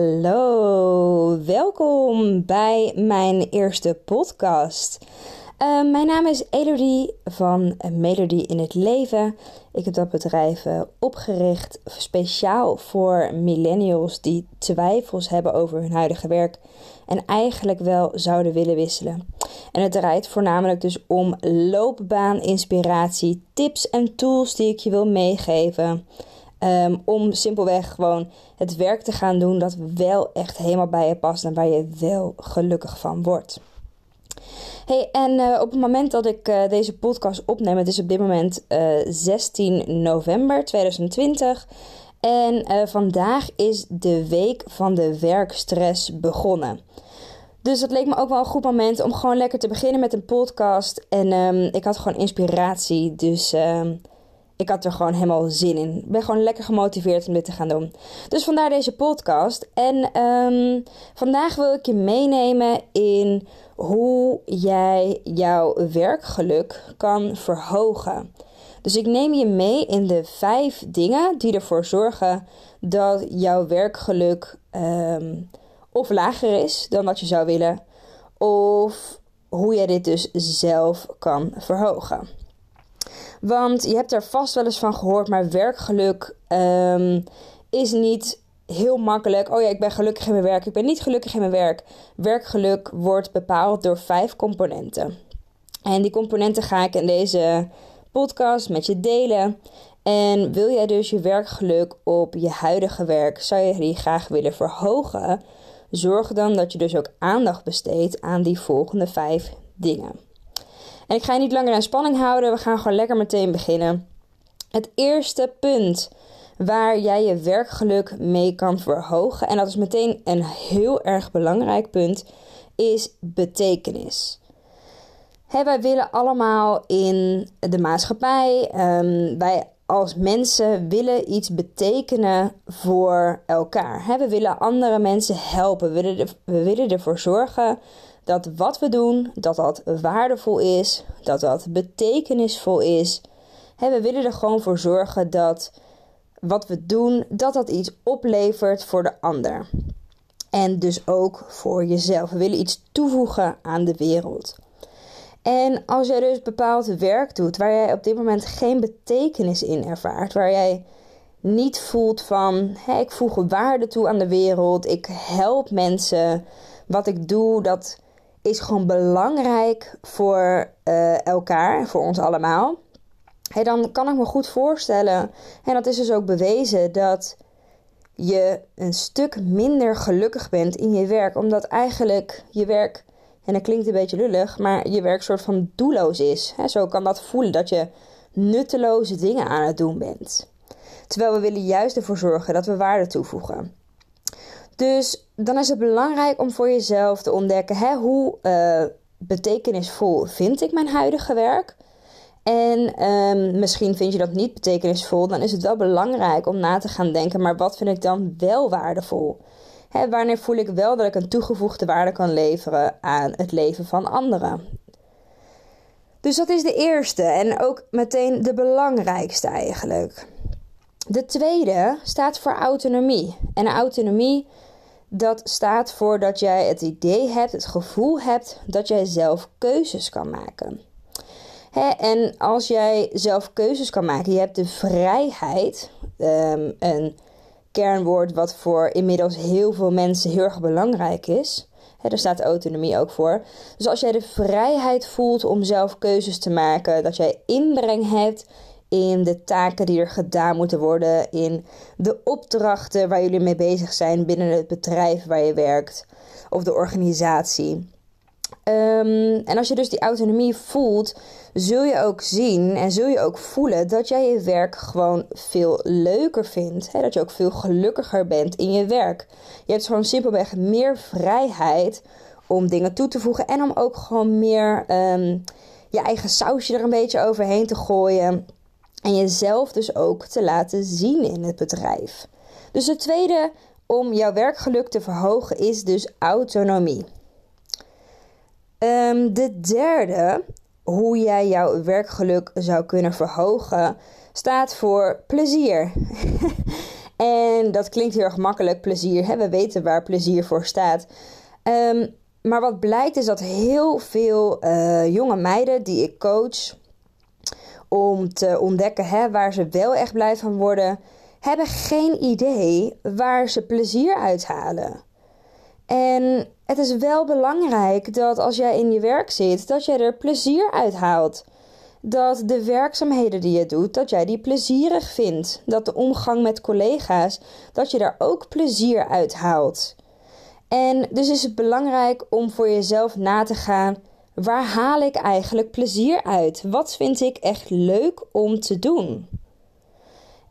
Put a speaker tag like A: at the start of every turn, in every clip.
A: Hallo, welkom bij mijn eerste podcast. Uh, mijn naam is Elodie van Melodie in het Leven. Ik heb dat bedrijf uh, opgericht speciaal voor millennials die twijfels hebben over hun huidige werk en eigenlijk wel zouden willen wisselen. En het draait voornamelijk dus om loopbaan, inspiratie, tips en tools die ik je wil meegeven. Um, om simpelweg gewoon het werk te gaan doen dat wel echt helemaal bij je past en waar je wel gelukkig van wordt. Hey, en uh, op het moment dat ik uh, deze podcast opneem, het is op dit moment uh, eh, 16 november 2020. En vandaag is de week van de werkstress begonnen. Dus het leek me ook wel een goed moment om gewoon lekker te beginnen met een podcast. En um, ik had gewoon inspiratie. Dus um, ik had er gewoon helemaal zin in. Ik ben gewoon lekker gemotiveerd om dit te gaan doen. Dus vandaar deze podcast. En um, vandaag wil ik je meenemen in hoe jij jouw werkgeluk kan verhogen. Dus ik neem je mee in de vijf dingen die ervoor zorgen dat jouw werkgeluk um, of lager is dan dat je zou willen, of hoe jij dit dus zelf kan verhogen. Want je hebt er vast wel eens van gehoord, maar werkgeluk um, is niet heel makkelijk. Oh ja, ik ben gelukkig in mijn werk. Ik ben niet gelukkig in mijn werk. Werkgeluk wordt bepaald door vijf componenten. En die componenten ga ik in deze podcast met je delen. En wil jij dus je werkgeluk op je huidige werk, zou je die graag willen verhogen? Zorg dan dat je dus ook aandacht besteedt aan die volgende vijf dingen. En ik ga je niet langer aan spanning houden. We gaan gewoon lekker meteen beginnen. Het eerste punt waar jij je werkgeluk mee kan verhogen, en dat is meteen een heel erg belangrijk punt, is betekenis. wij willen allemaal in de maatschappij, um, wij als mensen willen iets betekenen voor elkaar. we willen andere mensen helpen. We willen, we willen ervoor zorgen dat wat we doen, dat dat waardevol is, dat dat betekenisvol is. we willen er gewoon voor zorgen dat wat we doen, dat dat iets oplevert voor de ander. En dus ook voor jezelf. We willen iets toevoegen aan de wereld. En als jij dus bepaald werk doet waar jij op dit moment geen betekenis in ervaart, waar jij niet voelt van ik voeg waarde toe aan de wereld, ik help mensen, wat ik doe, dat is gewoon belangrijk voor uh, elkaar, voor ons allemaal. Hey, dan kan ik me goed voorstellen, en dat is dus ook bewezen, dat je een stuk minder gelukkig bent in je werk. Omdat eigenlijk je werk, en dat klinkt een beetje lullig, maar je werk soort van doelloos is. He, zo kan dat voelen dat je nutteloze dingen aan het doen bent. Terwijl we willen juist ervoor zorgen dat we waarde toevoegen. Dus dan is het belangrijk om voor jezelf te ontdekken hè, hoe uh, betekenisvol vind ik mijn huidige werk. En um, misschien vind je dat niet betekenisvol, dan is het wel belangrijk om na te gaan denken, maar wat vind ik dan wel waardevol? Hè, wanneer voel ik wel dat ik een toegevoegde waarde kan leveren aan het leven van anderen? Dus dat is de eerste en ook meteen de belangrijkste eigenlijk. De tweede staat voor autonomie. En autonomie dat staat voor dat jij het idee hebt, het gevoel hebt dat jij zelf keuzes kan maken. Hè, en als jij zelf keuzes kan maken, je hebt de vrijheid, um, een kernwoord wat voor inmiddels heel veel mensen heel erg belangrijk is. Daar staat autonomie ook voor. Dus als jij de vrijheid voelt om zelf keuzes te maken, dat jij inbreng hebt in de taken die er gedaan moeten worden, in de opdrachten waar jullie mee bezig zijn binnen het bedrijf waar je werkt of de organisatie. Ehm, en als je dus die autonomie voelt, zul je ook zien en zul je ook voelen dat jij je werk gewoon veel leuker vindt. Hè? Dat je ook veel gelukkiger bent in je werk. Je hebt gewoon simpelweg meer vrijheid om dingen toe te voegen en om ook gewoon meer ehm, je eigen sausje er een beetje overheen te gooien. En jezelf dus ook te laten zien in het bedrijf. Dus het tweede om jouw werkgeluk te verhogen is dus autonomie. Um, de derde, hoe jij jouw werkgeluk zou kunnen verhogen, staat voor plezier. en dat klinkt heel erg makkelijk, plezier. Hè? We weten waar plezier voor staat. Um, maar wat blijkt is dat heel veel uh, jonge meiden die ik coach om te ontdekken hè, waar ze wel echt blij van worden, hebben geen idee waar ze plezier uithalen. En het is wel belangrijk dat als jij in je werk zit, dat jij er plezier uit haalt. Dat de werkzaamheden die je doet, dat jij die plezierig vindt. Dat de omgang met collega's, dat je daar ook plezier uit haalt. En dus is het belangrijk om voor jezelf na te gaan: waar haal ik eigenlijk plezier uit? Wat vind ik echt leuk om te doen?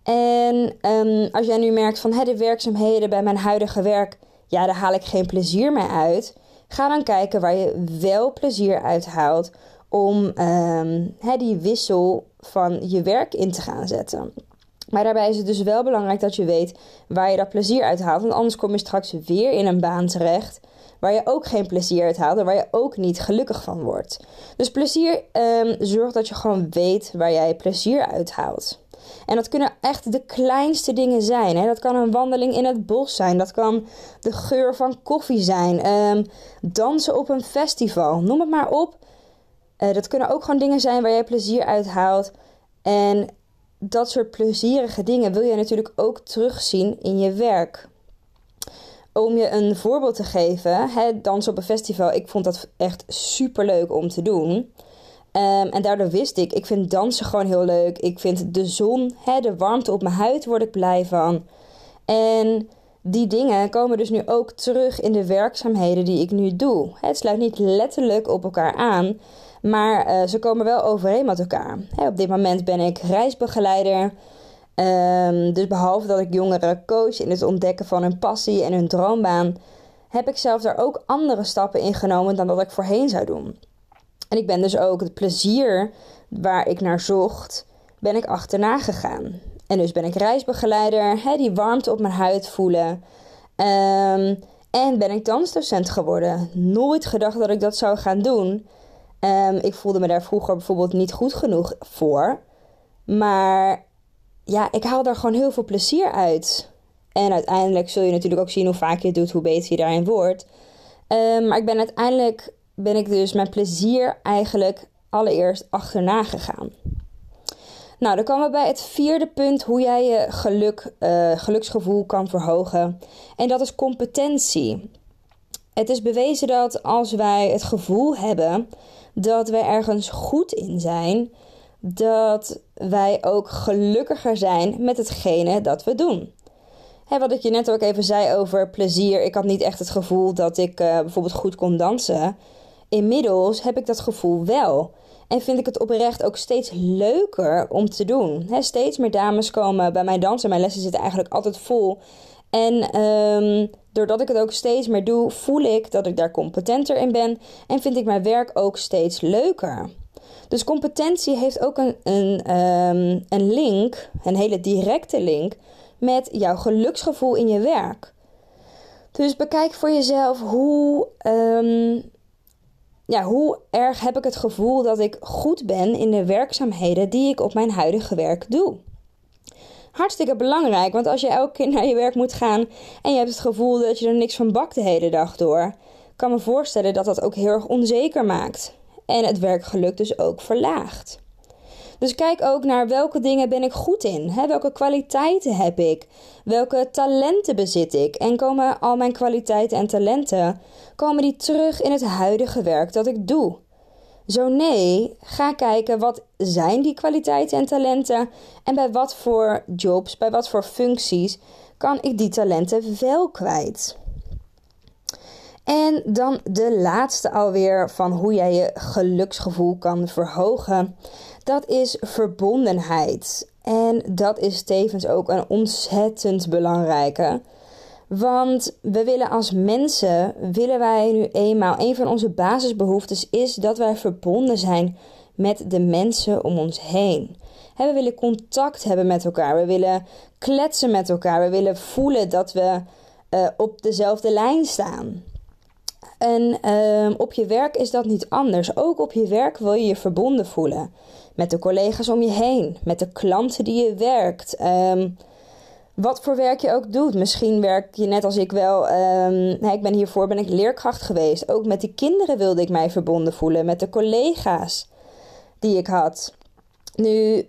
A: En um, als jij nu merkt van de werkzaamheden bij mijn huidige werk, ja, daar haal ik geen plezier meer uit. Ga dan kijken waar je wel plezier uit haalt om um, die wissel van je werk in te gaan zetten. Maar daarbij is het dus wel belangrijk dat je weet waar je dat plezier uit haalt. Want anders kom je straks weer in een baan terecht waar je ook geen plezier uit haalt en waar je ook niet gelukkig van wordt. Dus plezier um, zorgt dat je gewoon weet waar jij plezier uit haalt. En dat kunnen echt de kleinste dingen zijn. Hè? Dat kan een wandeling in het bos zijn. Dat kan de geur van koffie zijn. Um, dansen op een festival. Noem het maar op. Uh, dat kunnen ook gewoon dingen zijn waar jij plezier uit haalt. En dat soort plezierige dingen wil je natuurlijk ook terugzien in je werk. Om je een voorbeeld te geven, hè, dansen op een festival, ik vond dat echt super leuk om te doen. Um, en daardoor wist ik, ik vind dansen gewoon heel leuk. Ik vind de zon, hè, de warmte op mijn huid, word ik blij van. En die dingen komen dus nu ook terug in de werkzaamheden die ik nu doe. Het sluit niet letterlijk op elkaar aan, maar uh, ze komen wel overeen met elkaar. op dit moment ben ik reisbegeleider. Um, dus behalve dat ik jongeren coach in het ontdekken van hun passie en hun droombaan, heb ik zelf daar ook andere stappen in genomen dan dat ik voorheen zou doen. En ik ben dus ook het plezier waar ik naar zocht, ben ik achterna gegaan. En dus ben ik reisbegeleider, hè, die warmte op mijn huid voelen. Um, en ben ik dansdocent geworden. Nooit gedacht dat ik dat zou gaan doen. Um, ik voelde me daar vroeger bijvoorbeeld niet goed genoeg voor. Maar ja, ik haal daar gewoon heel veel plezier uit. En uiteindelijk zul je natuurlijk ook zien hoe vaak je het doet, hoe beter je daarin wordt. Um, maar ik ben uiteindelijk ben ik dus mijn plezier eigenlijk allereerst achterna gegaan. Nou, dan komen we bij het vierde punt hoe jij je geluk, uh, geluksgevoel kan verhogen. En dat is competentie. Het is bewezen dat als wij het gevoel hebben dat wij ergens goed in zijn, dat wij ook gelukkiger zijn met hetgene dat we doen. Hè, wat ik je net ook even zei over plezier. Ik had niet echt het gevoel dat ik uh, bijvoorbeeld goed kon dansen. Inmiddels heb ik dat gevoel wel. En vind ik het oprecht ook steeds leuker om te doen. Steeds meer dames komen bij mij dansen. Mijn lessen zitten eigenlijk altijd vol. En um, doordat ik het ook steeds meer doe, voel ik dat ik daar competenter in ben. En vind ik mijn werk ook steeds leuker. Dus competentie heeft ook een, een, um, een link, een hele directe link, met jouw geluksgevoel in je werk. Dus bekijk voor jezelf hoe um, ja, hoe erg heb ik het gevoel dat ik goed ben in de werkzaamheden die ik op mijn huidige werk doe. Hartstikke belangrijk, want als je elke keer naar je werk moet gaan en je hebt het gevoel dat je er niks van bakt de hele dag door, kan me voorstellen dat dat ook heel erg onzeker maakt en het werkgeluk dus ook verlaagt. Dus kijk ook naar welke dingen ben ik goed in. Hè? Welke kwaliteiten heb ik? Welke talenten bezit ik? En komen al mijn kwaliteiten en talenten komen die terug in het huidige werk dat ik doe? Zo nee, ga kijken wat zijn die kwaliteiten en talenten en bij wat voor jobs, bij wat voor functies kan ik die talenten wel kwijt. En dan de laatste alweer van hoe jij je geluksgevoel kan verhogen. Dat is verbondenheid. En dat is tevens ook een ontzettend belangrijke. Want we willen als mensen, willen wij nu eenmaal, een van onze basisbehoeftes is dat wij verbonden zijn met de mensen om ons heen. we willen contact hebben met elkaar, we willen kletsen met elkaar, we willen voelen dat we uh, op dezelfde lijn staan. En uh, op je werk is dat niet anders. Ook op je werk wil je je verbonden voelen. Met de collega's om je heen, met de klanten die je werkt. Um, wat voor werk je ook doet. Misschien werk je net als ik wel. Nee, ik ben hiervoor ben ik leerkracht geweest. Ook met die kinderen wilde ik mij verbonden voelen. Met de collega's die ik had. Nu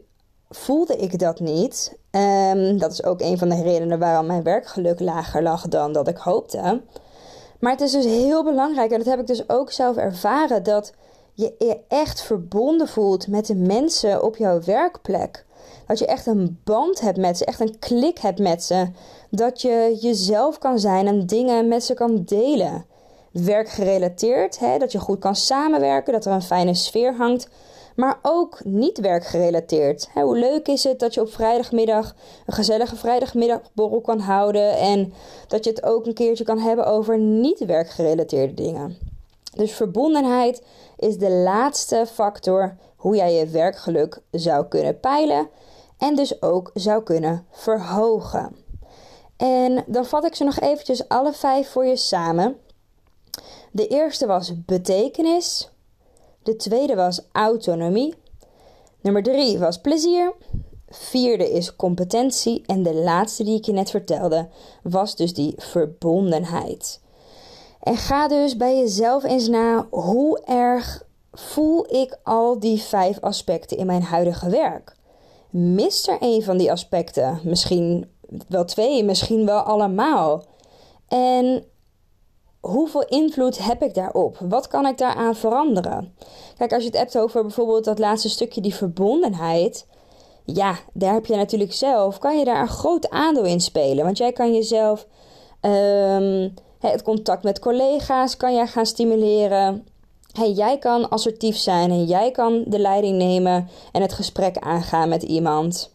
A: voelde ik dat niet. Um, dat is ook een van de redenen waarom mijn werkgeluk lager lag dan dat ik hoopte. Maar het is dus heel belangrijk, en dat heb ik dus ook zelf ervaren, dat je je echt verbonden voelt met de mensen op jouw werkplek. Dat je echt een band hebt met ze, echt een klik hebt met ze. Dat je jezelf kan zijn en dingen met ze kan delen. Werkgerelateerd, hè, dat je goed kan samenwerken, dat er een fijne sfeer hangt maar ook niet werkgerelateerd. hoe leuk is het dat je op vrijdagmiddag een gezellige vrijdagmiddagborrel kan houden en dat je het ook een keertje kan hebben over niet werkgerelateerde dingen. Dus verbondenheid is de laatste factor hoe jij je werkgeluk zou kunnen peilen en dus ook zou kunnen verhogen. En dan vat ik ze nog eventjes alle vijf voor je samen. De eerste was betekenis. De tweede was autonomie. Nummer drie was plezier. Vierde is competentie. En de laatste die ik je net vertelde was dus die verbondenheid. En ga dus bij jezelf eens na hoe erg voel ik al die vijf aspecten in mijn huidige werk. Mist er een van die aspecten? Misschien wel twee, misschien wel allemaal. En hoeveel invloed heb ik daarop? Wat kan ik daaraan veranderen? Kijk, als je het hebt over bijvoorbeeld dat laatste stukje, die verbondenheid. Ja, daar heb je natuurlijk zelf, kan je daar een groot aandeel in spelen. Want jij kan jezelf um, het contact met collega's kan jij gaan stimuleren. Jij kan assertief zijn en jij kan de leiding nemen en het gesprek aangaan met iemand.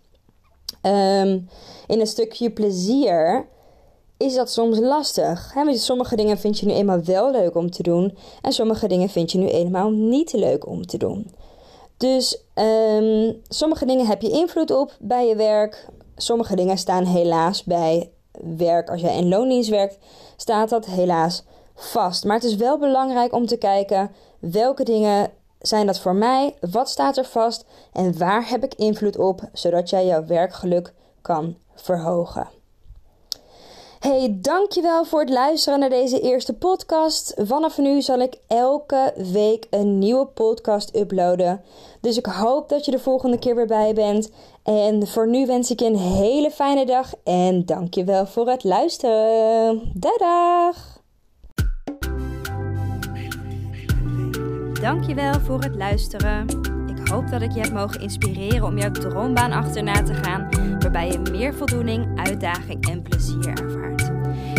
A: Um, in een stukje plezier is dat soms lastig. Sommige dingen vind je nu eenmaal wel leuk om te doen. En sommige dingen vind je nu eenmaal niet leuk om te doen. Dus um, sommige dingen heb je invloed op bij je werk. Sommige dingen staan helaas bij werk. Als jij in loondienst werkt, staat dat helaas vast. Maar het is wel belangrijk om te kijken welke dingen zijn dat voor mij, wat staat er vast en waar heb ik invloed op, zodat jij jouw werkgeluk kan verhogen. Hey, dankjewel voor het luisteren naar deze eerste podcast. Vanaf nu zal ik elke week een nieuwe podcast uploaden. Dus ik hoop dat je de volgende keer weer bij bent. En voor nu wens ik je een hele fijne dag en dankjewel voor het luisteren. Dag! Dankjewel voor het luisteren. Ik hoop dat ik je heb mogen inspireren om jouw droombaan achterna te gaan, waarbij je meer voldoening, uitdaging en plezier ervaart.